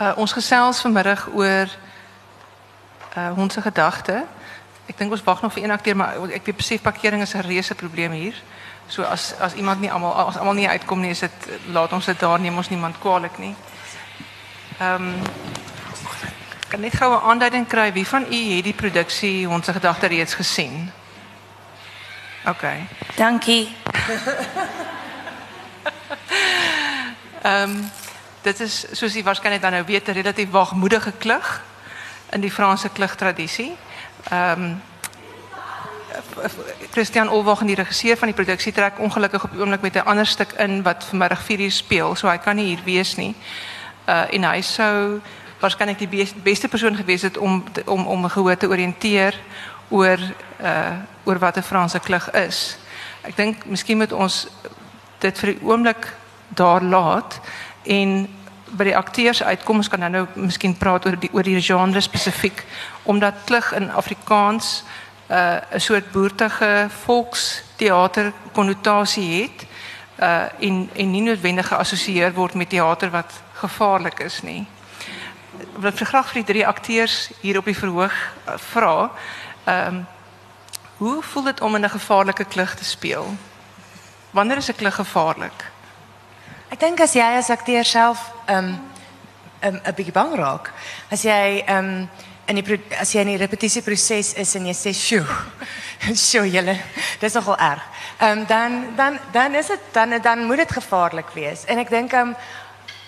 Uh, ons gesels vanmiddag oor uh, onze gedachten. Ik denk ons wacht nog voor één keer, maar ik weet besef parkering is een reuse probleem hier. So as as iemand nie almal as almal nie uitkom nie, is dit laat ons dit daar neem ons niemand kwaadlik nie. Ehm um, kan net gou 'n aanduiding kry wie van u het die produksie ons gedagte reeds gesien? OK. Dankie. Ehm um, dit is soos u waarskynlik dan nou weet 'n relatief waagmoedige klug in die Franse klugtradisie. Ehm Christian Olwag en die regisseur van die produksie trek ongelukkig op die oomblik met 'n ander stuk in wat vanmiddag 4 uur speel, so hy kan nie hier wees nie. Uh en hy sou die beste persoon gewees het om om om gehoor te orienteer oor uh oor wat 'n Franse klug is. Ek dink miskien moet ons dit vir die oomblik daar laat en by die akteurs uitkom ons kan nou nou miskien praat oor die oor die genre spesifiek omdat klug in Afrikaans uh 'n soort boertige volksteater konnotasie het uh en en nie noodwendig geassosieer word met teater wat gevaarlik is nie. Wat vir graag vir die drie akteurs hier op die verhoog vra. Ehm hoe voel dit om in 'n gevaarlike klug te speel? Wanneer is 'n klug gevaarlik? Ek dink as jy as akteur self ehm um, 'n um, bietjie bang raak, as jy ehm um, in die as jy in die repetisieproses is en jy sê sjoe sjoe julle dis nogal erg. Um, dan dan dan is dit dan dan moet dit gevaarlik wees. En ek dink um,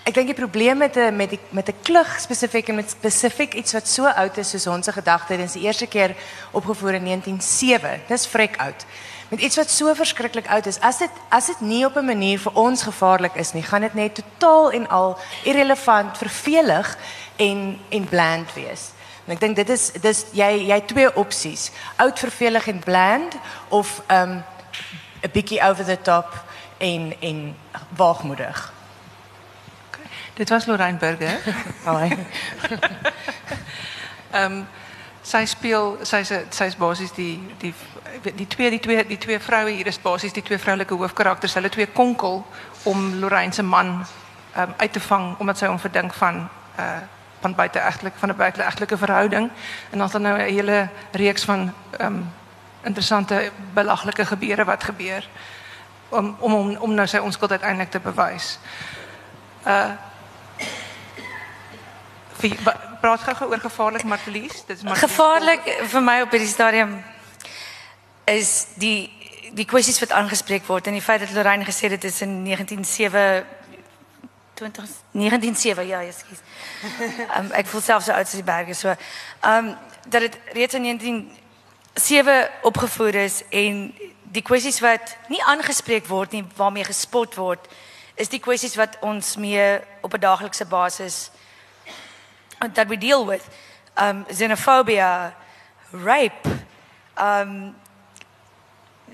ek dink die probleem met 'n met die met 'n klug spesifiek en met spesifiek iets wat so oud is soos ons gedagte dis die eerste keer opgevoer in 1907 dis vrek oud met iets wat so verskriklik oud is as dit as dit nie op 'n manier vir ons gevaarlik is nie gaan dit net totaal en al irrelevant vervelig en en bland wees En ek dink dit is dis jy jy twee opsies. Oud vervelig en bland of um 'n bietjie over the top en en waagmoedig. Okay. Dit was Lorraine Burger. Haai. Ehm sy speel sy's sy's basies die die die twee die twee die twee vroue hier is basies die twee vroulike hoofkarakters. Hulle twee konkel om Lorraine man um, uit te vang omdat sy hom verdink van uh van buiteegtelik van 'n verhouding en dan is daar nou 'n hele reeks van um, interessante belaglike gebeure wat gebeur om om om, om nou sy onskuld uiteindelik te bewys. Uh praat gou oor gevaarlik Martelies, dit is maar gevaarlik vir op hierdie stadium is die die kwessies wat aangespreek word en die feit dat Lorraine gesê het dit is in 1907 1907 ja, ekskuus. Um, ek voel self so oud as die berge so. Ehm um, dat dit reeds in 1907 opgevoer is en die kwessies wat nie aangespreek word nie waarmee gespot word is die kwessies wat ons mee op 'n daaglikse basis that we deal with um xenophobia rape um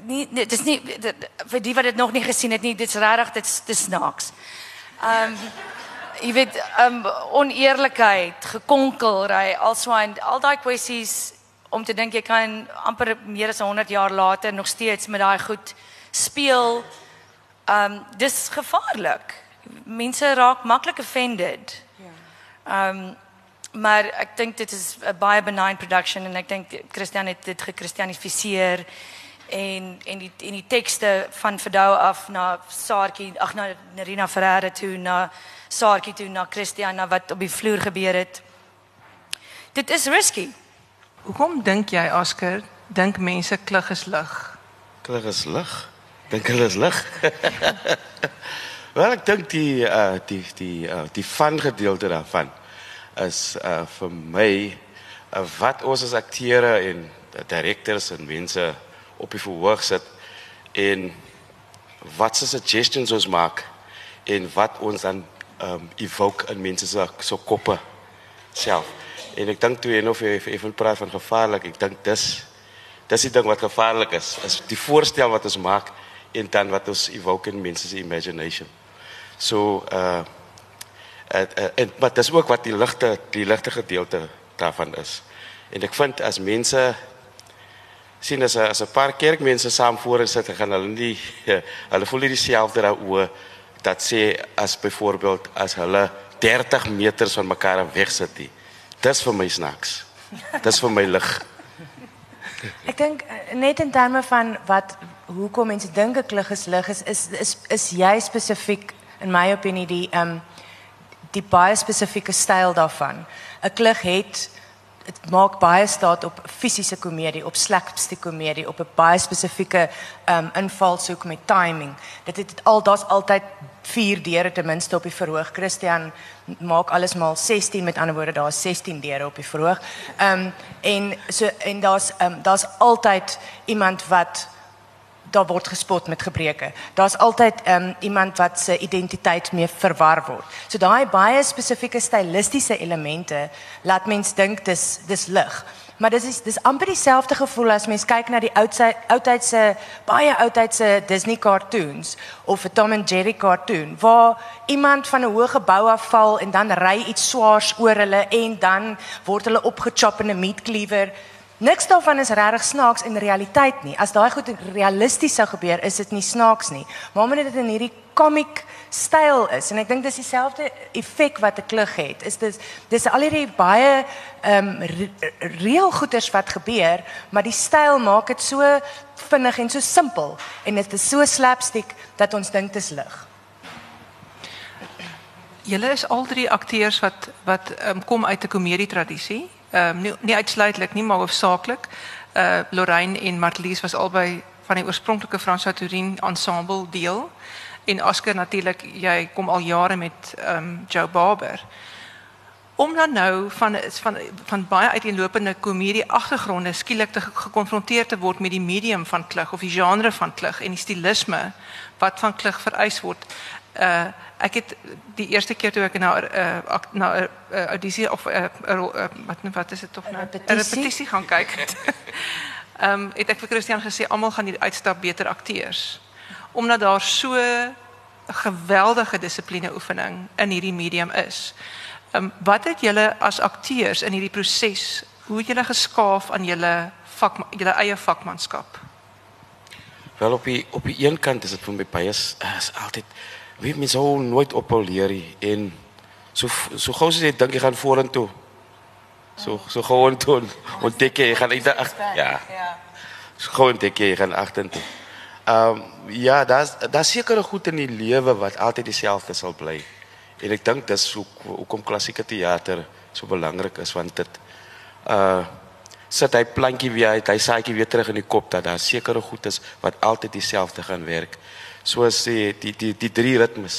nie dit is nie dit, vir die wat dit nog nie gesien het nie dit's regtig dit's dis snaaks Ehm um, jy weet um, oneerlikheid, gekonkelry, alswaar al daai kwessies om te dink jy kan amper meer as 100 jaar later nog steeds met daai goed speel. Ehm um, dis gevaarlik. Mense raak maklik offended. Ja. Ehm um, maar ek dink dit is 'n baie benign production en ek dink Christian het dit gekristianifiseer en en die en die tekste van Verdou af na Saartjie ag na Nerina Ferreira toe na Saartjie toe na Christiana wat op die vloer gebeur het. Dit is risky. Hoekom dink jy Oscar dink mense klug is lig? Klug is lig. Dink hulle is lig. Wel ek dink die uh die die uh die van gedeelte daarvan is uh vir my uh, wat ons as akteure en direkteurs en mense op die verhoog sit en wat se suggestions ons maak en wat ons dan um, evoke in mense se so koppe self. En ek dink toe en of jy effe praat van gevaarlik, ek dink dis dis die ding wat gevaarlik is, is die voorstel wat ons maak en dan wat ons evoke in mense se imagination. So uh en maar dis ook wat die ligte die ligte gedeelte daarvan is. En ek vind as mense sien as as 'n paar kerkmense saam voor sit gaan hulle nie hulle voel nie dieselfde daaroor dat sê as byvoorbeeld as hulle 30 meters van mekaar weg sit nie. Dis vir my snaaks. Dis vir my lig. Ek dink eh, net in terme van wat hoekom mense dink 'n klug is lig is is is, is jy spesifiek in my opinie die ehm um, die baie spesifieke styl daarvan. 'n Klug het dit maak baie staat op fisiese komedie, op slapstick komedie, op 'n baie spesifieke um, invalshoek met timing. Dit het al daar's altyd vier deure ten minste op die verhoog. Christian maak alles maal 16 met ander woorde daar's 16 deure op die verhoog. Um, en so en daar's um, daar's altyd iemand wat daar word gespot met gebreke. Daar's altyd um, iemand wat se identiteit mee verwar word. So daai baie spesifieke stilistiese elemente laat mens dink dis dis lig. Maar dis is dis amper dieselfde gevoel as mens kyk na die oudtydse baie oudtydse Disney cartoons of 'n Tom and Jerry cartoon waar iemand van 'n hoë gebou afval en dan ry iets swaars oor hulle en dan word hulle opgechop in 'n meat cleaver. Niks daarvan is regtig snaaks in realiteit nie. As daai goed realisties sou gebeur, is dit nie snaaks nie. Maar omdat dit in hierdie comic styl is en ek dink dis dieselfde effek wat 'n klug het. Is dis dis al hierdie baie ehm um, reël goeders wat gebeur, maar die styl maak dit so vinnig en so simpel en dit is so slapstick dat ons dink dit is lig. Julle is al drie akteurs wat wat um, kom uit 'n komedie tradisie ehm um, nie, nie uitsluitlik nie, maar hoofsaaklik. Uh Lorraine en Marlies was albei van die oorspronklike Frans Turin ensemble deel. En Oscar natuurlik, jy kom al jare met ehm um, Joe Barber. Om dan nou van van van baie uiteenlopende komedie agtergronde skielik te gekonfronteer te word met die medium van klug of die genre van klug en die stilisme wat van klug vereis word. Uh ek het die eerste keer toe ek na uh, na 'n uh, audisie of uh, uh, uh, wat wat is dit tog nou 'n repetisie gaan kyk. Ehm um, het ek vir Christian gesê almal gaan hier uitstap beter akteurs. Omdat daar so 'n geweldige dissipline oefening in hierdie medium is. Ehm um, wat het julle as akteurs in hierdie proses, hoe het julle geskaaf aan julle vak julle eie vakmanskap? Wel op die op die een kant is dit vir my baie is, is altyd weet mens hou nooit op al leer en so so gou as jy dink jy gaan vorentoe. So so gewoon toe ontdek jy gaan uit ja. Ja. So gou ontdek jy gaan agtertoe. Ehm um, ja, daar's daar's sekere goed in die lewe wat altyd dieselfde sal bly. En ek dink dis hoe hoekom klassieke teater so belangrik is want dit uh sit hy plantjie weer uit, hy saaitjie weer terug in die kop dat daar sekere goed is wat altyd dieselfde gaan werk soos die die die die drie ritmes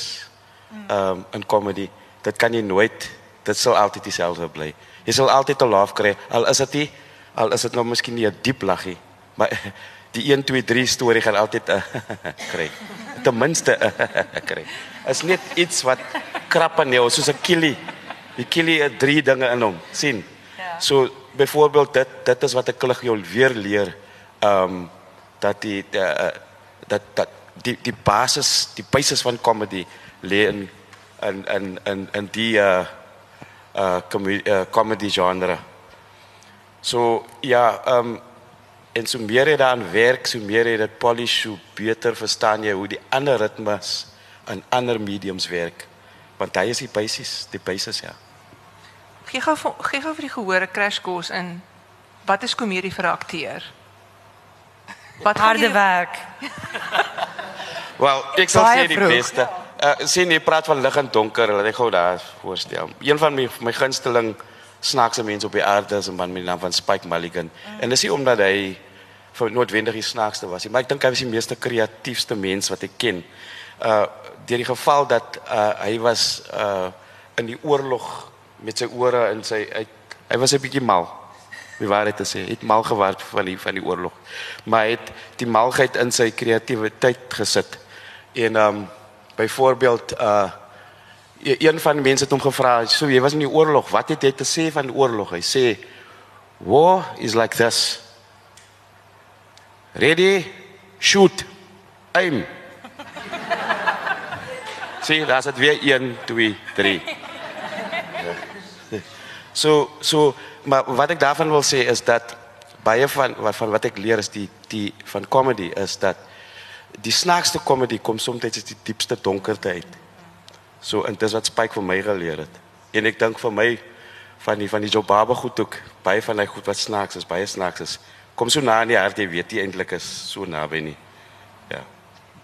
ehm um, in comedy dit kan jy nooit dit sal altyd dieselfde bly. Jy sal altyd 'n laugh kry al is dit nie al is dit nou miskien nie 'n diep laggie maar die 1 2 3 storie gaan altyd uh, kry. Ten minste uh, kry. Is net iets wat krap aan jou soos 'n killie die killie het drie dinge in hom sien? Ja. so byvoorbeeld dit dit is wat ek jou weer leer ehm um, dat die, die uh, dat dat die die basis die basis van comedy lê in in in in in die uh uh comedy, uh, comedy genre. So ja, ehm um, en so meer jy daaraan werk, so meer jy dit polish, so beter verstaan jy hoe die ander ritmes in ander mediums werk. Want hy is die basis, die basis ja. Gee gou gee gou vir die gehore crash course in wat is komedie vir 'n akteur? Wat harde werk. Wel, ek sal sê die beste. Uh sien jy praat van lig en donker, laat ek gou daar voorstel. Een van my my gunsteling snaakse mense op die aarde is 'n man met die naam van Spike Mulligan. Mm. En dis nie omdat hy vir noodwendig die snaakste was nie, maar ek dink hy was die meeste kreatiefste mens wat ek ken. Uh deur die geval dat uh hy was uh in die oorlog met sy ore in sy hy, hy was 'n bietjie mal. Wie waar dit te sê, het mal geword van die van die oorlog. Maar hy het die malheid in sy kreatiwiteit gesit. En ehm um, byvoorbeeld uh een van die mense het hom gevra, "So jy was in die oorlog, wat het jy te sê van die oorlog?" Hy sê, "War is like this. Ready? Shoot. Aim." Sien, daar's dit weer 1 2 3. So so maar wat ek daarvan wil sê is dat baie van wat van wat ek leer is die die van comedy is dat die snaakste komedie kom soms uit die diepste donkerte uit. So en dis wat Spike vir my geleer het. En ek dink vir my van die van die Jobaba goed ook baie van hy goed wat snaaks is, baie snaaks is. Kom so na in die hart jy weet jy eintlik is so naby nie. Ja.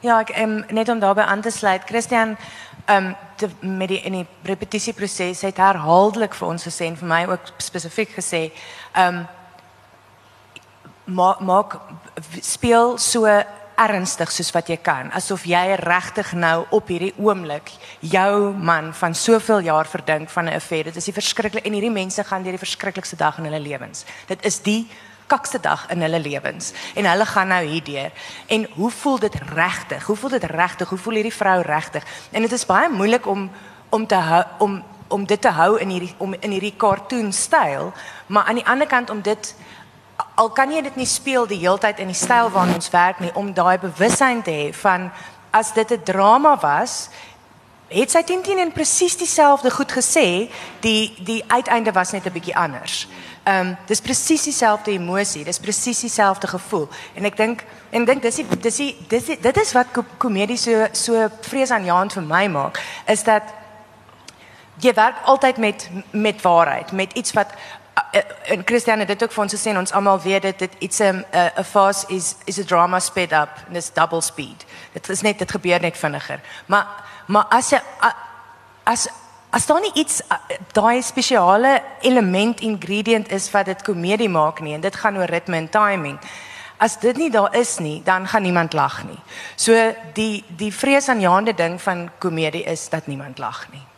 Ja, ek um, net om daarbey aan te sluit. Christian ehm um, met die in die repetisieproses het herhaaldelik vir ons gesê en vir my ook spesifiek gesê ehm um, maak maak speel so ernstig soos wat jy kan asof jy regtig nou op hierdie oomblik jou man van soveel jaar verdink van 'n affair. Dit is die verskriklik en hierdie mense gaan deur die verskriklikste dag in hulle lewens. Dit is die kakste dag in hulle lewens. En hulle gaan nou hierdeur. En hoe voel dit regtig? Hoe voel dit regtig? Hoe voel hierdie vrou regtig? En dit is baie moeilik om om te om om dit te hou in hierdie om in hierdie cartoon styl maar aan die ander kant om dit al kan jy dit nie speel die heeltyd in die styl waarin ons werk nie om daai bewussyn te hê van as dit 'n drama was het sy teen teen en presies dieselfde goed gesê die die uiteinde was net 'n bietjie anders. Ehm um, dis presies dieselfde emosie, dis presies dieselfde gevoel en ek dink en dink dis die, dis die, dis die, dit is wat komedie so so vreesaanjaend vir my maak is dat jy werk altyd met met waarheid, met iets wat en Christian het dit ook vir ons gesê ons almal weet dit dit iets 'n 'n fast is is a drama sped up and it's double speed. Dit is net dit gebeur net vinniger. Maar maar as jy as as daar nie iets daai spesiale element ingredient is wat dit komedie maak nie en dit gaan oor ritme en timing. As dit nie daar is nie, dan gaan niemand lag nie. So die die vreesaanjaende ding van komedie is dat niemand lag nie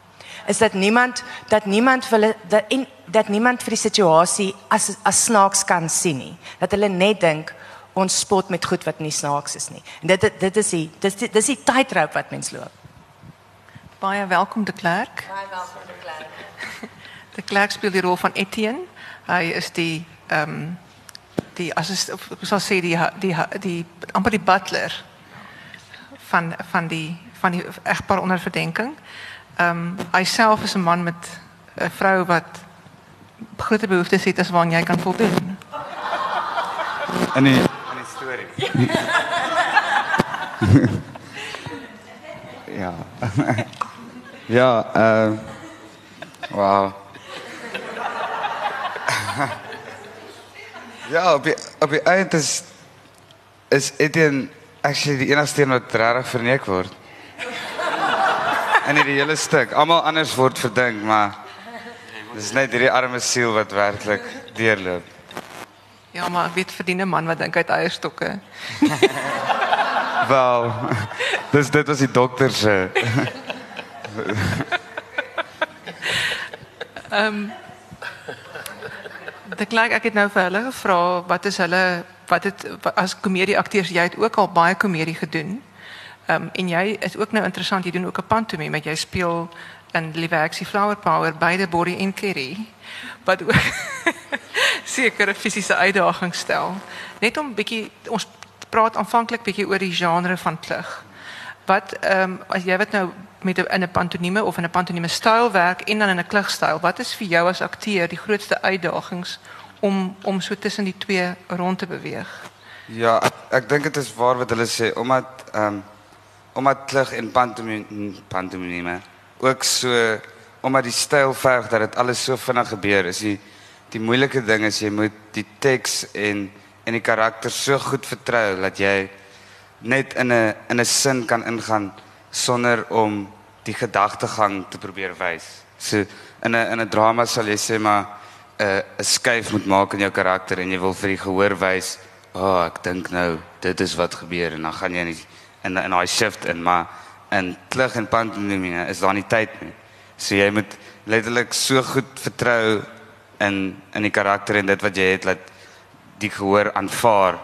is dat niemand dat niemand wil dat en dat niemand vir die situasie as as snaaks kan sien nie. Dat hulle net dink ons spot met goed wat nie snaaks is nie. En dit dit is die dis die, dis die tydroop wat mens loop. Baie welkom de Klerk. Baie welkom de Klerk. De Klerk speel die rol van Etienne. Hy is die ehm um, die as ek sal sê die die die amper die butler van van die van die egpaar onder verdenking. Ehm um, hy self is 'n man met 'n vrou wat groot behoeftes het as wat jy kan voldoen. In die in die storie. ja. ja, ehm uh, wow. ja, op die, op die eind is is Etienne actually die enigste een wat regtig verneek word in die hele stuk. Almal anders word verdink, maar dis net hierdie arme siel wat werklik deurloop. Ja, maar ek weet verdien 'n man wat dink hy het eierstokke. Wel, dis dit was die dokter se. Ehm um, Dit klink ek het nou vir hulle gevra wat is hulle wat het as komedie akteurs jy het ook al baie komedie gedoen. Um, en jij is ook nou interessant, je doet ook een pantomime, met jij speelt een lieve actie Flower Power, beide Borrie en Kerry. Wat ook zeker een fysische uitdaging stel. Net om een beetje, ons praat aanvankelijk een beetje over die genre van klug. Wat, um, als jij wat nou met een, in een pantomime of in een pantomime stijl werkt en dan in een klugstijl, wat is voor jou als acteur die grootste uitdagings om, om zo so tussen die twee rond te bewegen? Ja, ik denk het is waar wat hulle sê, omdat... Um, omdat klug en pantomime pantomime ook so omdat die styl verg dat dit alles so vinnig gebeur is die die moeilike ding is jy moet die teks en en die karakter so goed vertrou dat jy net in 'n in 'n sin kan ingaan sonder om die gedagtegang te probeer wys. So in 'n in 'n drama sal jy sê maar 'n uh, 'n skuif moet maak in jou karakter en jy wil vir die gehoor wys, "Ag, oh, ek dink nou dit is wat gebeur" en dan gaan jy nie in in daai shift in maar in klug en pantomime is daar nie tyd nie. So jy moet letterlik so goed vertrou in in die karakter en dit wat jy het dat die gehoor aanvaar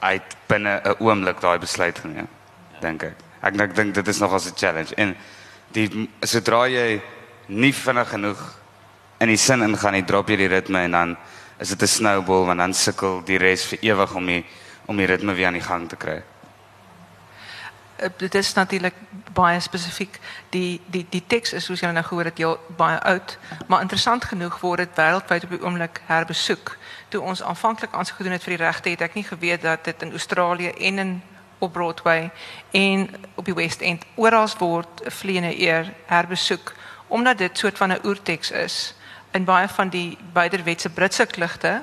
uit binne 'n oomblik daai besluit geneem. Dink ek. Ek ek dink dit is nog 'n challenge en die sodra jy nie vinnig genoeg in die sin ingaan nie, drop jy die ritme en dan is dit 'n snowball want dan sukkel die res vir ewig om die om die ritme weer aan die gang te kry. Eh, dit is natuurlik baie spesifiek die die die teks is soos jy nou gehoor het heel baie oud maar interessant genoeg word dit wêreldwyd op die oomblik herbesoek toe ons aanvanklik aansoek gedoen het vir die regte het ek nie geweet dat dit in Australië en in op Broadway en op die West End. Oral word vleiende eer herbesoek omdat dit soort van 'n oerteks is. In baie van die buiderwetse Britse klugte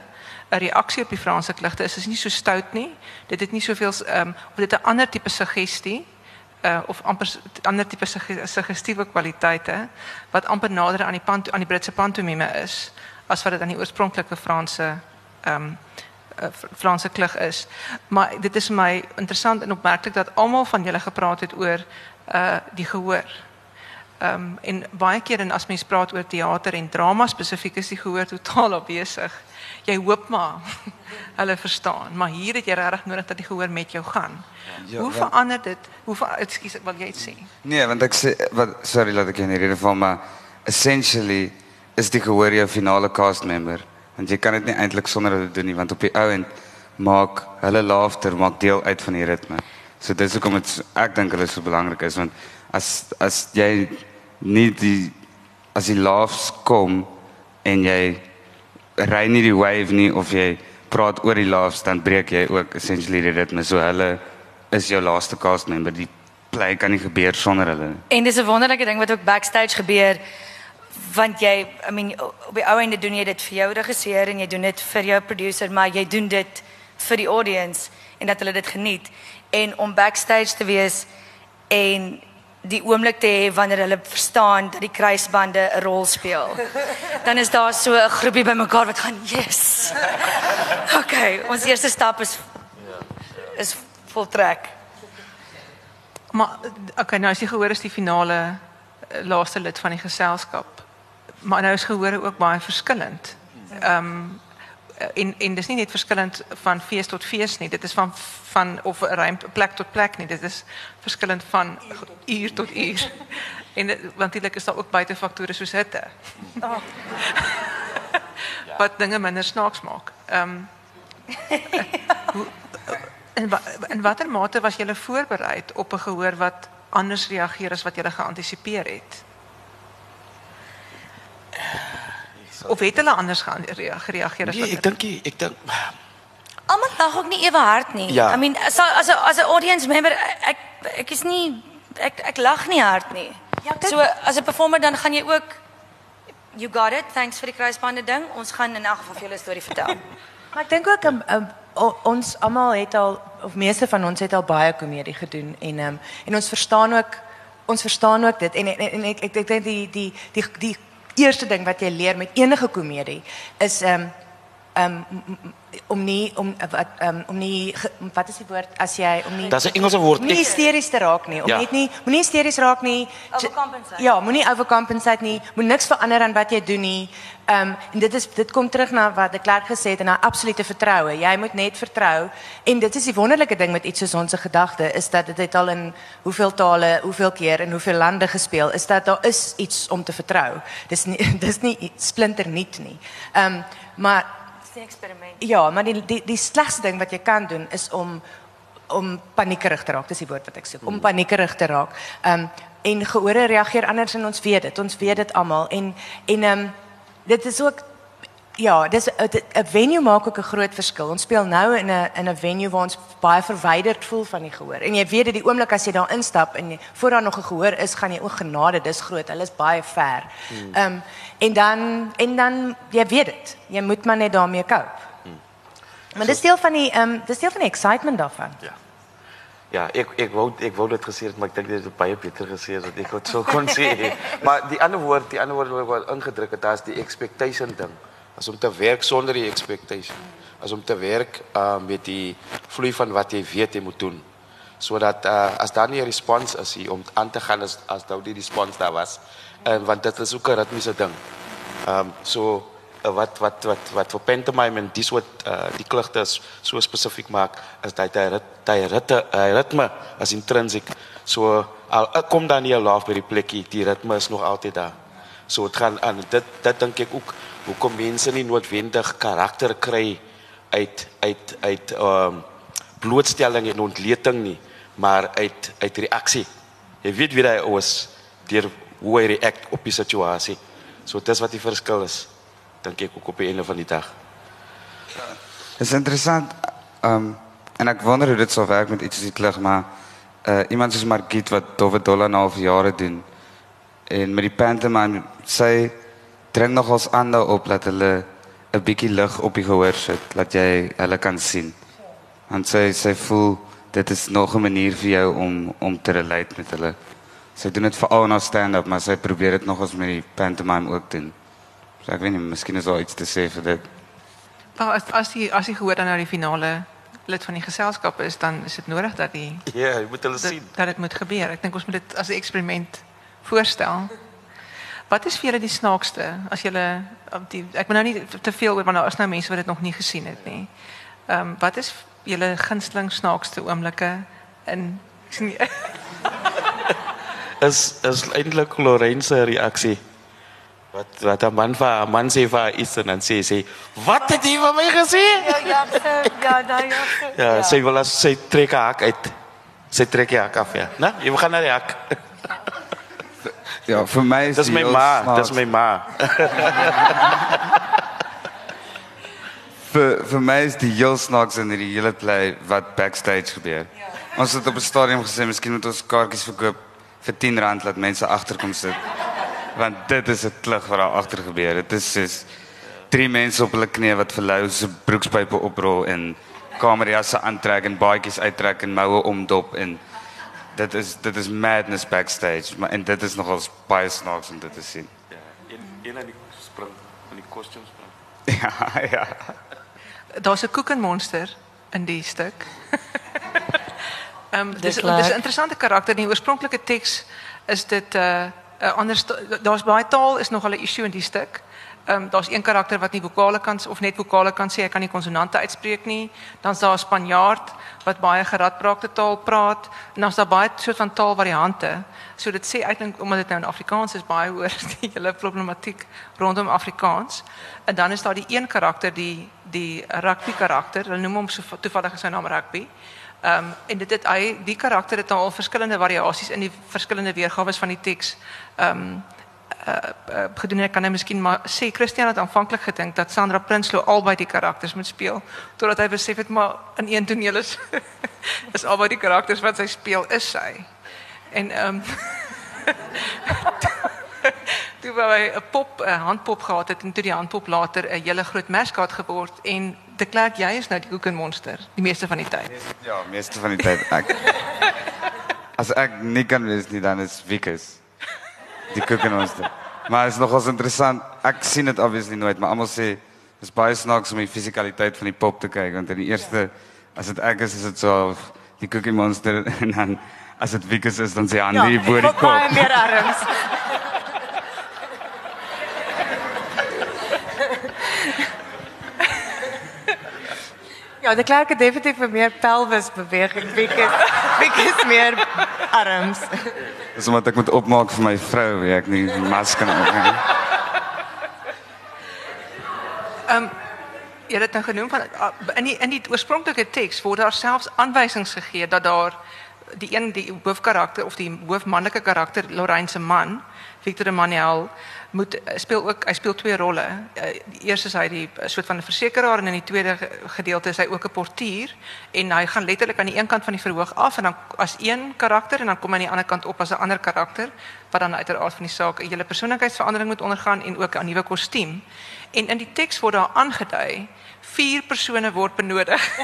'n reaksie op die Franse klugte is is nie so stout nie. Dit het nie soveel ehm um, of dit 'n ander tipe suggestie uh, of amper ander tipe suggestiewe kwaliteite wat amper nader aan die pant aan die Britse pantomime is as wat dit aan die oorspronklike Franse ehm um, Franse klug is. Maar dit is my interessant en opmerklik dat almal van julle gepraat het oor uh die gehoor. Ehm um, en baie keer en as mens praat oor teater en drama spesifiek is die gehoor totaal afwesig jy hoop maar hulle verstaan, maar hier het jy regtig nodig dat die gehoor met jou gaan. Ja, hoe verander dit? Hoe ekskuus, wil jy dit sê? Nee, want ek sê wat sorry laat ek in hierdie geval maar essentially is die gehoor jou finale cast member want jy kan dit nie eintlik sonder dit doen nie want op die ou end maak hulle laughter maak deel uit van die ritme. So dis hoekom dit ek dink hulle so belangrik is want as as jy nie die as die laughs kom en jy ry nie die wave nie of jy praat oor die laughs dan breek jy ook essentially die ritme. So hulle is jou laaste cast member. Die play kan nie gebeur sonder hulle en dis 'n wonderlike ding wat ook backstage gebeur want jy i mean op die ou einde doen jy dit vir jou regisseur en jy doen dit vir jou producer maar jy doen dit vir die audience en dat hulle dit geniet. En om backstage te wees en die oomblik te hê wanneer hulle verstaan dat die kruisbande 'n rol speel. Dan is daar so 'n groepie bymekaar wat gaan, "Yes." Okay, ons eerste stap is is voltrek. Maar okay, nou as jy gehoor is die finale eh, laaste lid van die geselskap. Maar nou is gehore ook baie verskillend. Ehm um, en en dis nie net verskillend van fees tot fees nie. Dit is van van of ruimte plek tot plek nie. Dit is verskillend van uur tot uur. En want dit is daar ook buite faktore soos hitte. Oh. Wat dinge minder snaaks maak. Ehm um, en in watter mate was jy voorberei op 'n gehoor wat anders reageer as wat jy geantisipeer het? Of het hulle anders gereageer as nee, wat? ek dink ek dink Almal lag ook nie ewe hard nie. Ja. I mean as as as 'n audience member ek ek is nie ek ek lag nie hard nie. Ja, so as 'n performer dan gaan jy ook you got it. Thanks vir die kruisbande ding. Ons gaan in elk geval vir julle 'n storie vertel. maar ek dink ook um, um, ons almal het al of meeste van ons het al baie komedie gedoen en um, en ons verstaan ook ons verstaan ook dit en en, en ek ek dink die die die die eerste ding wat jy leer met enige komedie is ehm um, om nie om wat um, om nie wat is die woord as jy om nie Dis 'n Engelse woord. Nie hysteries te raak nie. Om ja. net nie moenie hysteries raak nie. Overcompensate. Ja, moenie overcompensate nie. Moet niks verander aan wat jy doen nie. Ehm um, en dit is dit kom terug na wat ek klaar gesê het en na absolute vertroue. Jy moet net vertrou en dit is die wonderlike ding met iets soos ons gedagte is dat dit het al in hoeveel tale, hoeveel keer en hoeveel lande gespeel is dat daar is iets om te vertrou. Dis nie dis nie splinter nuut nie. Ehm um, maar die eksperiment. Ja, maar die die die slegste ding wat jy kan doen is om om paniekerig te raak. Dis die woord wat ek soek. Om paniekerig te raak. Ehm um, en gehore reageer anders en ons weet dit. Ons weet dit almal en en ehm um, dit is ook Ja, dis 'n venue maak ook 'n groot verskil. Ons speel nou in 'n in 'n venue waar ons baie verwyderd voel van die gehoor. En jy weet dit die oomblik as jy daar instap en voor daar nog 'n gehoor is, gaan jy o genade, dis groot. Hulle is baie ver. Hmm. Ehm um, en dan en dan jy weet dit. Jy moet maar net daarmee cope. Hmm. Maar dis deel van die ehm um, dis deel van die excitement daarvan. Ja. Ja, ek ek wou ek wou dit gesê het, maar ek dink dit het baie beter gesê as wat ek het so kon sê. maar die ander woord, die ander woord wat ingedruk het, is die expectation ding as om te werk sonder die expectation as om te werk uh, met die vloei van wat jy weet jy moet doen sodat uh, as daar nie 'n respons is hier om aan te gaan as as daar die respons daar was en want dit is ook 'n ritmiese ding. Ehm um, so uh, wat wat wat wat vir pantomime en dis wat uh, die klugte so spesifiek maak is dat hy hy ritme hy ritme as intrinsiek so al kom dan nie 'n laaf by die plekkie die ritme is nog altyd daar. So dit gaan aan dit dit dink ek ook hoekom mense nie noodwendig karakter kry uit uit uit ehm um, blootstelling en ontleting nie, maar uit uit reaksie. Jy weet wie hy is deur hoe hy reageer op die situasie. So dit is wat die verskil is dink ek ook op die einde van die dag. Dit is interessant. Ehm um, en ek wonder hoe dit sou werk met iets soos die klug, maar uh iemand soos Margit wat Dowwe Dollar nou al vir jare doen en met die pantomime sy dring nogals aan daarop dat hulle 'n bietjie lig op die gehoor sit, dat jy hulle kan sien. En sy sy voel dit is nog 'n manier vir jou om om te relate met hulle. Sy doen dit veral na stand-up, maar sy probeer dit nogals met die pantomime ook doen. So ek weet nie, miskien is daar iets te sê vir dit. Maar as as jy as jy gehoor dan nou die finale lid van die geselskap is, dan is dit nodig dat die Ja, jy moet hulle dat, sien. dat dit moet gebeur. Ek dink ons moet dit as 'n eksperiment voorstel. Wat is vir julle die snaakste as julle op die ek moet nou nie te veel oor want daar is nou mense wat dit nog nie gesien het nie. Ehm um, wat is julle gunsteling snaakste oomblikke in ek sien nie Is is eintlik Lorraine se reaksie. Wat wat 'n man vir 'n man sê vir haar iets en dan sê sy, "Wat het jy van my gesê?" Ja, ja, so, ja, daai ja. so, Ja, sy wil as sy trek haar hak uit. Sy trek die hak af, ja. Né? Jy gaan na die hak. Ja, vir my is Dis my ma, dis my ma. vir vir my is die heel snaaks in hierdie hele play wat backstage gebeur. Ja. Ons het op 'n stadium gesê miskien moet ons kaartjies verkoop vir R10 laat mense agterkom sit. Want dit is 'n klug wat daar agter gebeur. Dit is soos drie mense op hulle knieë wat vir Lou se broekspype oprol en kamerjasse aantrek en baadjies uittrek en moue omdop en dit is dit is madness backstage, maar en dit is nogal baie snaaks om dit te sien. Ja, een een aan die spring, aan die kostuum spring. Ja, ja. daar's 'n koekenmonster in die stuk. Um, dis dis Klerk. 'n interessante karakter. In die oorspronklike teks is dit 'n uh, ander sta- daar's baie taal is nog 'n issue in die stuk. Ehm um, daar's een karakter wat nie vokale kan of net vokale kan sê, hy kan nie konsonante uitspreek nie. Dan's daar 'n Spanjaard wat baie geradbraakte taal praat en dan's daar baie soort van taalvariante. So dit sê eintlik omdat dit nou in Afrikaans is baie oor die hele problematiek rondom Afrikaans. En dan is daar die een karakter die die rugby karakter. Hulle noem hom so toevallig sy naam rugby. Ehm um, en dit het hy die karakter het al verskillende variasies in die verskillende weergawe van die teks. Ehm um, uh, uh, gedoen ek kan nou miskien maar sê Christian het aanvanklik gedink dat Sandra Prinsloo albei die karakters moet speel totdat hy besef het maar in een toneel is is albei die karakters wat sy speel is sy. En ehm um, toe wou hy 'n pop 'n handpop gehad het en toe die handpop later 'n hele groot mascot geword en de Klerk jy is nou die koekenmonster die meeste van die tyd. Ja, meeste van die tyd ek. As ek nie kan wees nie, dan is Wikus die koekenmonster. Maar is nogals interessant. Ek sien dit obviously nooit, maar almal sê dis baie snaaks om die fisikaliteit van die pop te kyk want in die eerste as dit ek is, is dit so die koekenmonster en dan as dit Wikus is, dan sê hy hande hier voor die ook baie kop. meer arms. Ja, de Klerk het definitief meer pelvis beweging. Wikus, Wikus meer arms. Dis omdat ek moet opmaak vir my vrou, wie ek nie die mas kan opmaak. Jy het dit nou genoem van ah, in die in die oorspronklike teks word daar selfs aanwysings gegee dat daar die een die hoofkarakter of die hoofmanlike karakter Lorraine se man Victor Emmanuel moet eh, speel ook hy speel twee rolle. Eh, Die eerste is hy die eh, soort van 'n versekeraar en in die tweede ge- gedeelte is hy ook 'n portier en hy gaan letterlik aan die een kant van die verhoog af en dan as een karakter en dan kom hy aan die ander kant op as 'n ander karakter wat dan uiteraard van die saak 'n hele persoonlikheidsverandering moet ondergaan en ook 'n nuwe kostuum. En in die teks word daar aangedui vier persone word benodig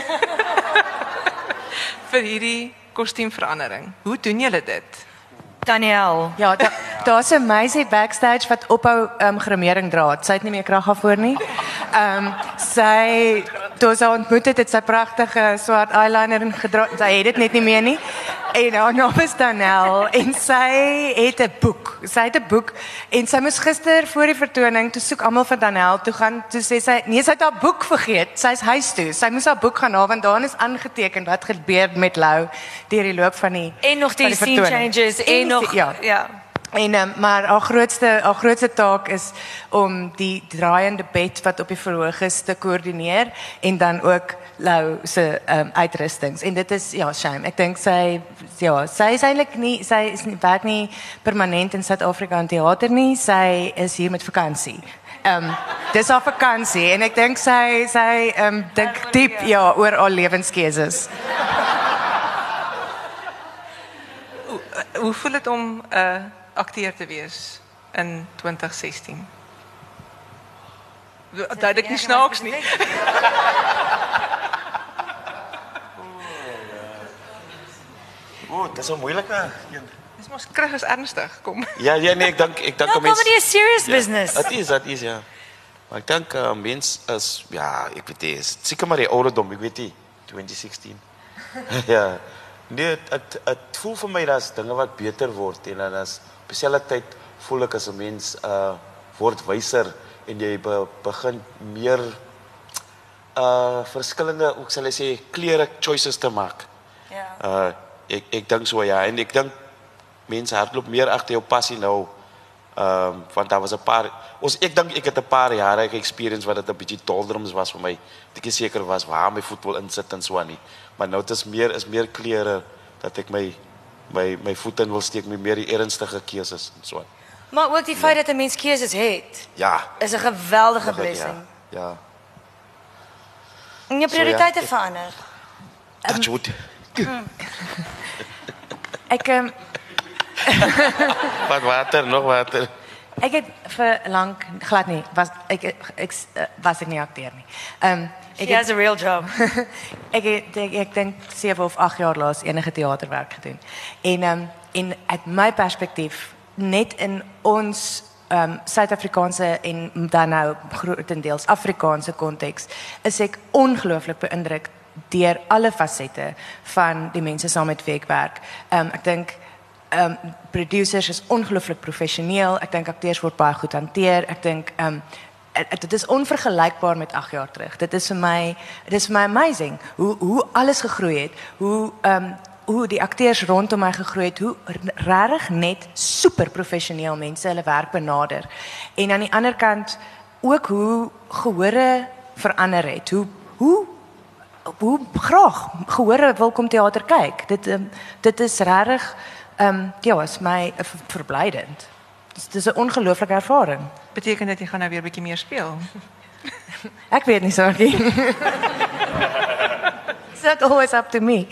vir hierdie kostuumverandering. Hoe doen julle dit? Daniel. Ja, da, daar's 'n meisie backstage wat ophou um, gremering dra. Sy het nie meer krag daarvoor nie. Ehm um, sy toe sy ontmoet het, het sy pragtige swart eyeliner en gedra. Sy het dit net nie meer nie. En haar naam is Danel en sy het 'n boek. Sy het 'n boek en sy moes gister voor die vertoning toe soek almal vir Danel toe gaan. Toe sê sy, nee, sy het haar boek vergeet. Sy's huis toe. Sy moes haar boek gaan haal want daarin is aangeteken wat gebeur met Lou deur die loop van die En nog die, van scene changes en nog ja. ja. En ehm, maar haar grootste haar grootste taak is om die draaiende bed wat op die verhoog is te koördineer en dan ook Lou se um, uitrustings. En dit is ja, shame. Ek dink sy ja, sy is eintlik nie sy is nie werk nie permanent in Suid-Afrika aan teater nie. Sy is hier met vakansie. Ehm um, dis haar vakansie en ek dink sy sy ehm um, dink diep ja oor haar lewenskeuses. hoe voel dit om 'n uh, akteur te wees in 2016? Duidelik nie snaaks nie. O, dis 'n moeilike een. Dis mos krig is ernstig, kom. Ja, ja nee, ek dink ek dink No, om mens comedy is serious business. Dit is, dit is ja. Maar ek dink uh, mens is ja, ek weet nie, is seker maar die ouderdom, ek weet nie, 2016. ja. Nee, dit dit voel vir my dat dinge wat beter word en dan as op dieselfde tyd voel ek as 'n mens uh word wyser en jy be, begin meer uh verskillende, hoe sal ek sê, kleure choices te maak. Ja. Uh ek ek dink so ja en ek dink mense hardloop meer agter jou passie nou. Ehm um, want daar was 'n paar ons ek dink ek het 'n paar jare experience wat dit 'n bietjie doldrums was vir my. Ek is seker was waar my voetbal insit en so aan nie. Maar nou dit is meer is meer kleure dat ek my my my voet in wil steek met meer die ernstige keuses en so aan. Maar ook die feit dat 'n mens keuses het, Ja. is 'n geweldige ek, blessing. Ja. ja. En jou So, ja, prioriteite verander. Touch wood. Ek um, Wat water, nog water. Ek het vir lank glad nie was ek ek eh, was ek nie akteur nie. Ehm um, She het, has a real job. ek het, ek, ek dink 7 of 8 jaar laas enige teaterwerk gedoen. En ehm um, en uit my perspektief net in ons ehm um, Suid-Afrikaanse en dan nou grootendeels Afrikaanse konteks is ek ongelooflik beïndruk deur alle fasette van die mense saam met wie ek werk. Ehm um, ek dink ehm um, producers is ongelooflik professioneel. Ek dink akteurs word baie goed hanteer. Ek dink ehm um, dit is onvergelykbaar met 8 jaar terug. Dit is vir my dit is vir my amazing hoe hoe alles gegroei het. Hoe ehm um, hoe die akteurs rondom my gegroei het, hoe regtig net super professioneel mense hulle werk benader. En aan die ander kant ook hoe gehore verander het. Hoe hoe hoe graag gehore wil kom teater kyk. Dit um, dit is regtig um, ja, is my uh, ver- verblydend. Dis dis 'n ongelooflike ervaring. Beteken dit jy gaan nou weer 'n bietjie meer speel? Ek weet nie sorry. It's not always up to me.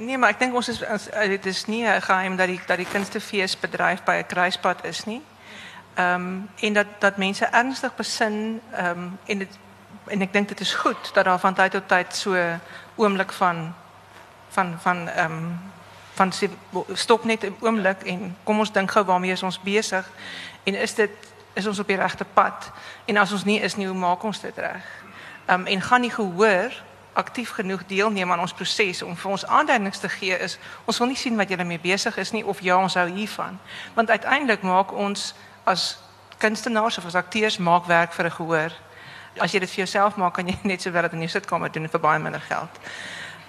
Nee, maar ek dink ons is ons- eh, dit is nie 'n geheim dat die dat die kunstefees bedryf by 'n kruispunt is nie. Ehm um, en dat dat mense ernstig besin ehm um, en dit en ek dink dit is goed dat daar van tyd tot tyd so oomblik van van van ehm van stop net 'n oomblik en kom ons dink gou waarmee is ons besig en is dit is ons op die regte pad en as ons nie is nie hoe maak ons dit reg? Ehm en gaan die gehoor aktief genoeg deelneem aan ons proses om vir ons aanduidings te gee is ons wil nie sien wat julle mee besig is nie of ja ons hou hiervan. Want uiteindelik maak ons as kunstenaars of as akteurs maak werk vir 'n gehoor. As jy dit vir jouself maak kan jy net sowel dit in jou sitkamer doen vir baie minder geld.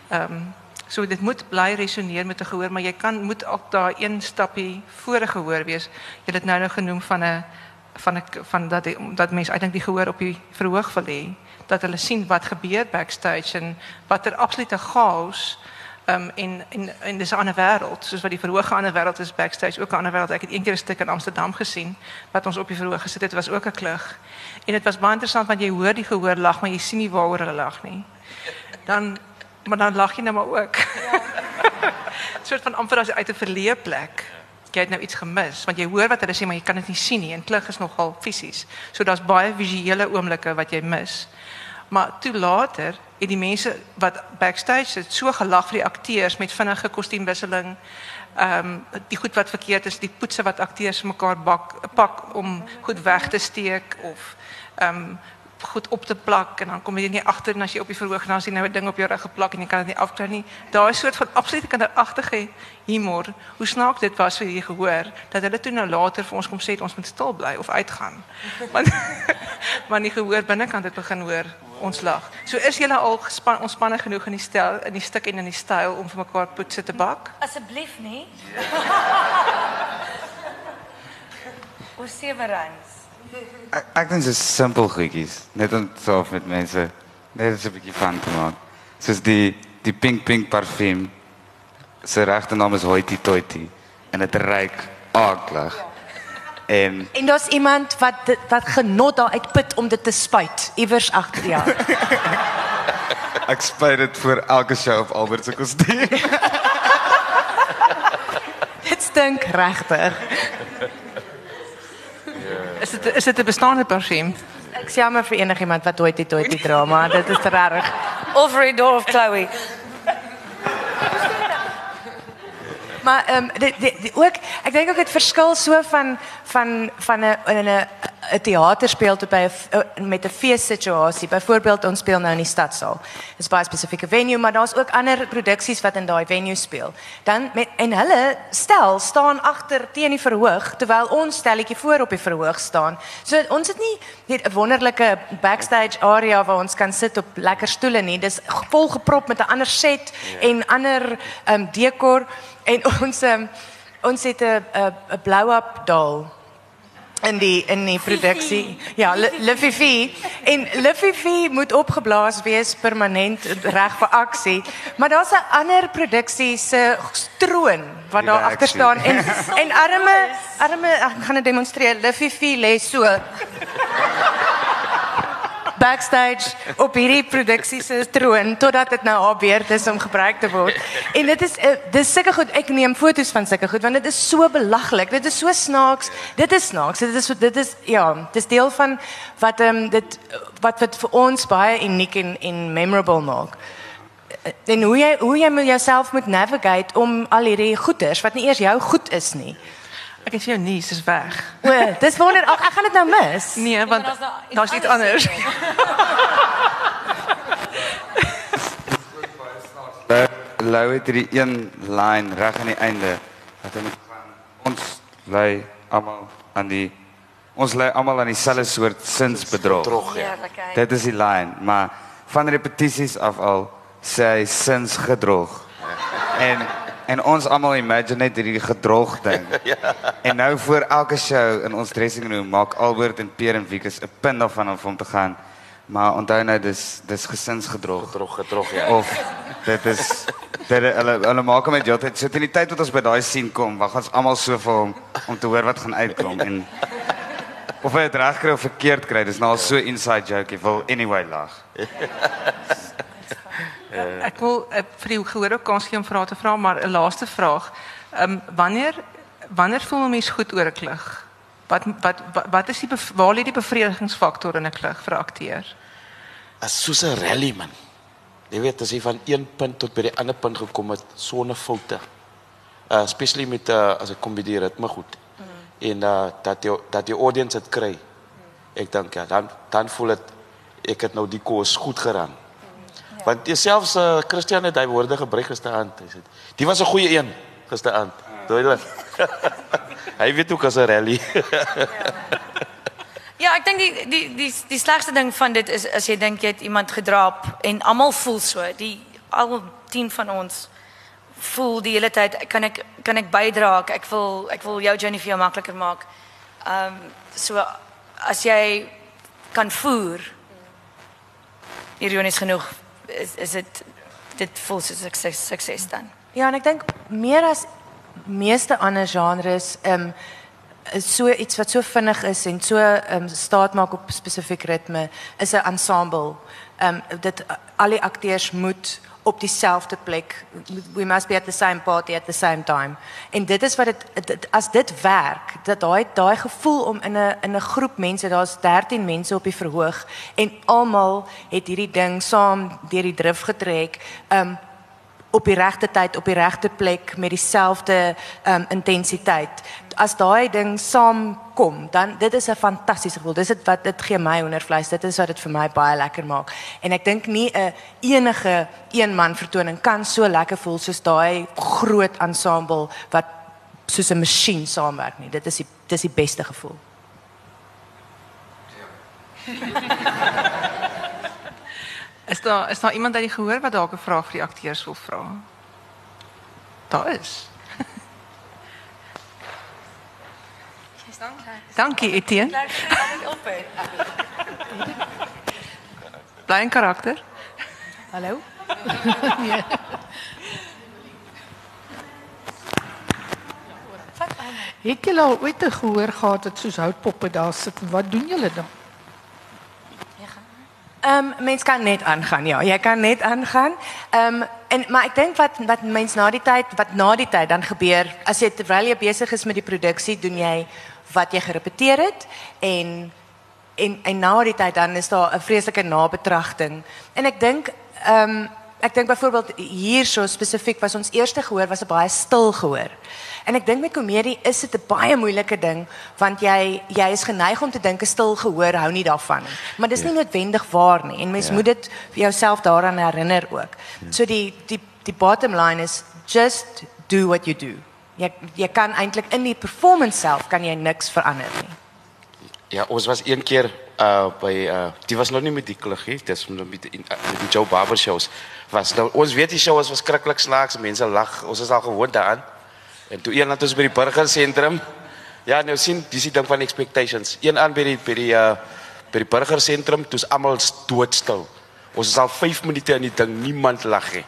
Ehm so dit moet bly resoneer met 'n gehoor, maar jy kan moet ook daar een stappie voor 'n gehoor wees. Jy het dit nou nou genoem van 'n van 'n van dat die, dat mense die gehoor op die verhoog wil hê, dat hulle sien wat gebeur backstage en watter absolute chaos um, en en en dis 'n ander wêreld, soos wat die verhoog 'n ander wêreld is backstage, ook 'n ander wêreld. Ek het eendag 'n stuk in Amsterdam gesien wat ons op die verhoog gesit het, was ook 'n klug. En dit was baie interessant want jy hoor die gehoor lag, maar jy sien nie waaroor hulle lag nie. Dan maar dan lag jy nou maar ook. Ja. soort van amper as uit 'n verleë plek. Jy het nou iets gemis want jy hoor wat hulle sê maar jy kan dit nie sien nie en klug is nogal fisies. So daar's baie visuele oomblikke wat jy mis. Maar toe later het die mense wat backstage sit so gelag vir die akteurs met vinnige kostuumwisseling. Ehm um, die goed wat verkeerd is, die poetse wat akteurs mekaar bak pak om goed weg te steek of ehm um, goed op te plak en dan kom jy nie agter en as jy op die verhoog dan sien nou 'n ding op jou rug geplak en jy kan dit nie afkry nie. Daai soort van absolute kinderagtige humor. Hoe snaaks dit was vir die gehoor dat hulle toe nou later vir ons kom sê ons moet stil bly of uitgaan. Want want die gehoor binnekant het begin hoor ons lag. So is julle al gespan ontspanne genoeg in die stel in die stuk en in die styl om vir mekaar poetse te bak? Asseblief nie. Ons sewe rands. Ek ek dink dit is simpel goedjies, net om self met mense net 'n bietjie van te maak. Soos die die pink pink parfuum. Sy regte naam is Hoity Toity en dit ruik aaklig. En En daar's iemand wat dit- wat genot daar uitput om dit te spuit iewers agter jou. ek spuit dit voor elke show op Albert se kostuum. stink regtig. Is dit is dit 'n bestaande persiem? Ek sê jammer vir enigiemand wat ooit dit ooit die drama, dit is regtig. Of Redor of Chloe. Maar ehm um, dit dit die, ook ek dink ook dit verskil so van van van 'n in 'n 'n teater speel tot by 'n eh, met 'n feessituasie. Byvoorbeeld ons speel nou in die stadsaal. Dit is baie spesifieke venue, maar daar's ook ander produksies wat in daai venue speel. Dan met en hulle stel staan agter teen die verhoog terwyl ons stelletjie voor op die verhoog staan. So ons het nie net 'n wonderlike backstage area waar ons kan sit op lekker stoele nie. Dis vol geprop met 'n ander set en ander ehm um, dekor en ons um, ons het 'n 'n 'n blow-up doll in die in die produksie. Ja, Liffy en Liffy moet opgeblaas wees permanent reg vir aksie. Maar daar's 'n ander produksie se troon wat daar agter staan en en arme arme ek gaan dit demonstreer. Liffy lê so backstage op hierdie produksie se troon totdat dit nou haar beurt is om gebruik te word. En dit is uh, dis sulke goed. Ek neem foto's van sulke goed want dit is so belaglik. Dit is so snaaks. Dit is snaaks. Dit is dit is ja, dit is deel van wat ehm um, dit wat wat vir ons baie uniek en en memorable maak. Eh, En hoe jy hoe jy met jouself moet navigate om al hierdie goeders wat nie eers jou goed is nie. Ek het vir jou nuus, is weg. O, dis wonder ag ek gaan dit nou mis. Nee, want daar's nou iets daar's iets anders. Lou het hierdie een line reg aan die einde wat moet gaan. Ons lei almal aan die ons lei almal aan dieselfde soort sinsbedrog. Trog ja. Dit is die line, maar van repetisies af al sê hy sinsgedrog. En en ons almal imagine net hierdie gedrog ding. En nou voor elke show in ons dressing room maak Albert en Pierre en Wikus 'n punt daarvan om hom te gaan. Maar onthou nou dis dis gesinsgedrog Trog getrog ja. of dit is dit hulle hulle maak hom met jou tyd. So teen die tyd wat ons by daai scene kom, wag ons almal so vir hom om te hoor wat gaan uitkom en of hy dit reg kry of verkeerd kry. Dis nou al so inside joke. Jy wil anyway lag. Ek wil uh, vir die gehoor ook kans gee om vrae te vra, maar 'n laaste vraag. Ehm um, wanneer wanneer voel 'n mens goed oor 'n klug? Wat wat wat, wat is die waar lê die bevredigingsfaktor in 'n klug vir 'n akteur? As soos 'n rally man. Jy weet as jy van een punt tot by die ander punt gekom het sonder foute. Uh especially met uh as ek kom by die ritme goed. Mm. En uh dat jy dat die audience dit kry. Ek dink ja, dan dan voel dit ek het nou die koers goed geraan. Ja. Want jouselfs uh, Christian het hy woorde gebruik gisteraand. Hy sê die was 'n goeie een gisteraand. Duidelik. hy weet ook as 'n rally. Ja, ek dink die die die die slegste ding van dit is as jy dink jy het iemand gedraap en almal voel so. Die al 10 van ons voel die hele tyd kan ek kan ek bydra? Ek wil ek wil jou journey vir jou makliker maak. Ehm um, so as jy kan voer ironies genoeg is is dit dit voel soos sukses sukses dan. Ja, en ek dink meer as meeste ander genres, ehm um, is so iets wat so vinnig is en so ehm um, staat maak op spesifiek ritme is 'n ensemble. Ehm um, dit al die akteurs moet op dieselfde plek we must be at the same party at the same time. En dit is wat dit, dit as dit werk, dat daai daai gevoel om in 'n in 'n groep mense, daar's 13 mense op die verhoog en almal het hierdie ding saam deur die drif getrek. Ehm um, op die regte tyd op die regte plek met dieselfde um, intensiteit. As daai ding saamkom, dan dit is 'n fantastiese gevoel. Dis dit wat dit gee my hoendervleis. Dit is wat dit vir my baie lekker maak. En ek dink nie 'n enige een man vertoning kan so lekker voel soos daai groot ensemble wat soos 'n masjien saamwerk nie. Dit is die dis die beste gevoel. Is daar is daar iemand uit die gehoor wat dalk 'n vraag vir die akteurs wil vra? Daar is. Dankie Etienne. Bly in karakter. Hallo? Het julle al ooit 'n gehoor gehad dat soos houtpoppe daar sit wat doen julle dan? Um, mens kan net aangaan. Ja, jy kan net aangaan. Ehm en maar ek dink wat wat mens na die tyd wat na die tyd dan gebeur as jy terwyl jy besig is met die produksie, doen jy wat jy gerepeteer het en en en na die tyd dan is daar 'n vreeslike nabetragting. En ek dink ehm ek dink byvoorbeeld hier so spesifiek was ons eerste gehoor was 'n baie stil gehoor. En ek dink met komedie is dit 'n baie moeilike ding want jy jy is geneig om te dink 'n stil gehoor hou nie daarvan nie. Maar dis nie ja. noodwendig waar nie en mens ja. moet dit vir jouself daaraan herinner ook. Ja. So die die die bottom line is just do what you do. Jy jy kan eintlik in die performance self kan jy niks verander nie. Ja, ons was een keer uh by uh dit was nog nie met die kollegie, dis met die uh, met die Joe Barber shows. Was nou ons weet die show was verskriklik snaaks, mense lag, ons is al gewoond daaraan. En toe eendag ons by die burger sentrum. Ja, nou sien, dis die ding van expectations. Een aan by die by die uh by die burger sentrum, toe's almal doodstil. Ons is al 5 minute in die ding, niemand lag nie.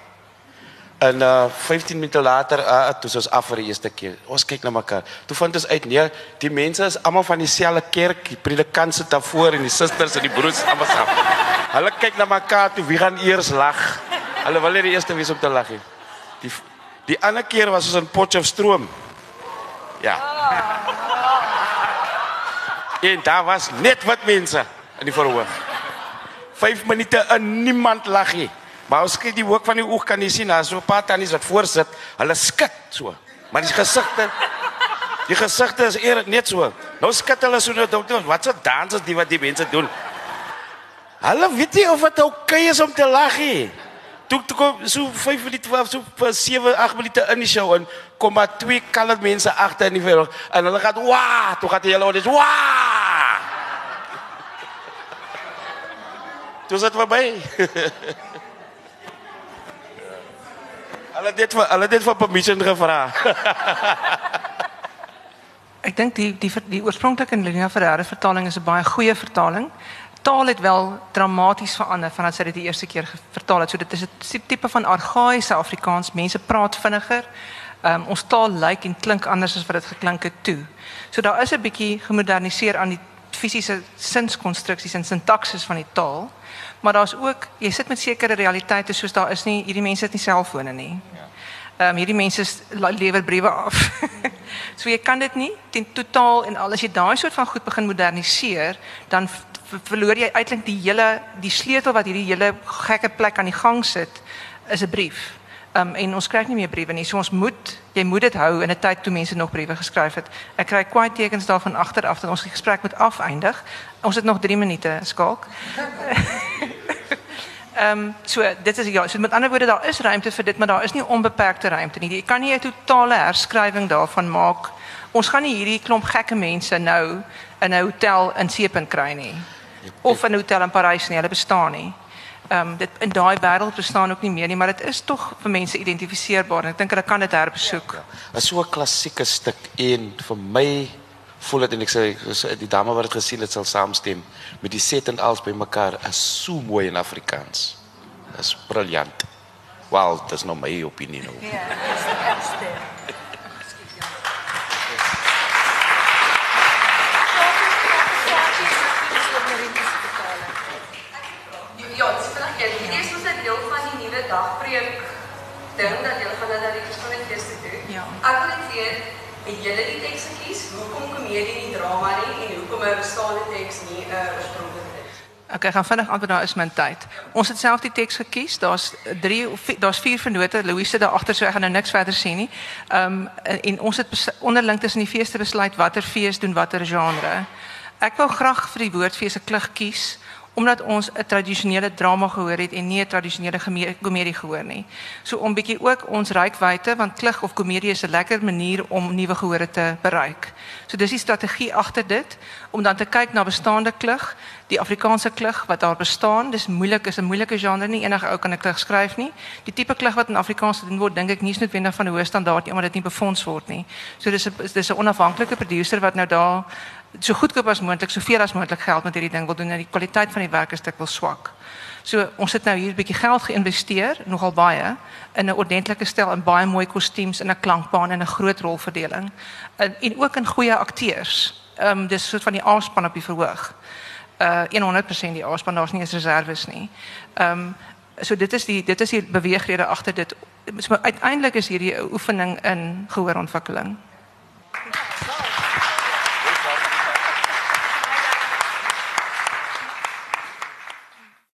En uh 15 minute later, uh toe ons af vir die eerste keer. Ons kyk na mekaar. Toe vind ons uit nee, die mense is almal van dieselfde kerk, die predikant sit daar voor en die susters en die broers almal saam. Hulle kyk na mekaar toe wie gaan eers lag. Hulle wil nie die eerste wees om te lag. Die Die ander keer was ons in Potchefstroom. Ja. En daar was net wat mense in die verhoog. 5 minute en niemand lag nie. Maar ons kyk die hoek van die oog kan jy sien, daar so 'n paar tannies wat voorsit. Hulle skud so. Maar die gesigte Die gesigte is eer net so. Nou skud hulle so net dokter, wat se dans is die wat die mense doen? Hulle weet nie of dit oukei okay is om te lag nie. Toe toe kom so 5 minute of so 7 8 minute in die show en kom maar twee colored mense agter in die veld en hulle gaan wa, toe gaan hulle oor dis wa. Toe sit verby. Hulle dit vir hulle dit vir permission gevra. Ek dink die die die oorspronklike Lina Ferreira vertaling is 'n baie goeie vertaling taal het wel dramaties verander vandat sy dit die eerste keer vertaal het. So dit is 'n tipe van argaïese Afrikaans. Mense praat vinniger. Um, ons taal lyk en klink anders as wat dit geklink het toe. So daar is 'n bietjie gemoderniseer aan die fisiese sinskonstruksies en sintaksis van die taal. Maar daar's ook jy sit met sekere realiteite soos daar is nie hierdie mense het nie selfone nie. Ehm um, hierdie mense lewer briewe af. so jy kan dit nie ten totaal en al as jy daai soort van goed begin moderniseer, dan verloor jy eintlik die hele die sleutel wat hierdie hele gekke plek aan die gang sit is 'n brief. Um en ons kry nie meer briewe nie. So ons moet jy moet dit hou in 'n tyd toe mense nog briewe geskryf het. Ek kry kwai tekens daarvan agteraf dat ons die gesprek moet afeindig. Ons het nog 3 minute skalk. Ehm um, so dit is ja, so met ander woorde daar is ruimte vir dit, maar daar is nie onbeperkte ruimte nie. Jy kan nie 'n totale herskrywing daarvan maak. Ons gaan nie hierdie klomp gekke mense nou in 'n hotel in Seepunt kry nie of 'n hotel in Parys nie, hulle bestaan nie. Ehm um, dit in daai wêreld bestaan ook nie meer nie, maar dit is tog vir mense identifiseerbaar en ek dink hulle kan dit herbesoek. Ja, ja. Is so 'n klassieke stuk en vir my voel dit en ek sê die dame wat dit gesien het sal saamstem met die set en alles bymekaar is so mooi in Afrikaans. Is briljant. Wel, dis nou my opinie nou. Ja, dis die dagpreek ding dat julle gaan dit na die verskoning feeste doen. Ja. Ek wil net weet, het julle die teks gekies? Hoekom komedie nie drama nie en hoekom 'n bestaande teks nie 'n uh, oorspronklike teks? Ek gaan vinnig antwoord daar is my tyd. Ons het self die teks gekies. Daar's 3 of daar's 4 vennote. Louise daar agter so ek gaan nou niks verder sê nie. Ehm um, en, en ons het onderling tussen die feeste besluit watter fees doen watter genre. Ek wou graag vir die woordfees 'n klug kies omdat ons 'n tradisionele drama gehoor het en nie 'n tradisionele komedie gehoor nie. So om bietjie ook ons rykwyte want klug of komedie is 'n lekker manier om nuwe gehore te bereik. So dis die strategie agter dit om dan te kyk na bestaande klug, die Afrikaanse klug wat daar bestaan. Dis moeilik, is 'n moeilike genre nie. Enige ou kan 'n klug skryf nie. Die tipe klug wat in Afrikaans gedoen word, dink ek nie is noodwendig van 'n hoë standaard nie omdat dit nie befonds word nie. So dis 'n dis 'n onafhanklike produsent wat nou daar so goedkoop as moontlik, soveel as moontlik geld met hierdie ding wil doen en die kwaliteit van die werk is dikwels swak. So ons het nou hier 'n bietjie geld geïnvesteer, nogal baie, in 'n ordentlike stel en baie mooi kostuums en 'n klankbaan en 'n groot rolverdeling en, en ook in goeie akteurs. Ehm um, dis soort van die aanspan op die verhoog. uh 100% die A-span, daar's nie eens reserves nie. Ehm um, so dit is die dit is die beweegrede agter dit. So uiteindelik is hierdie 'n oefening in gehoorontwikkeling.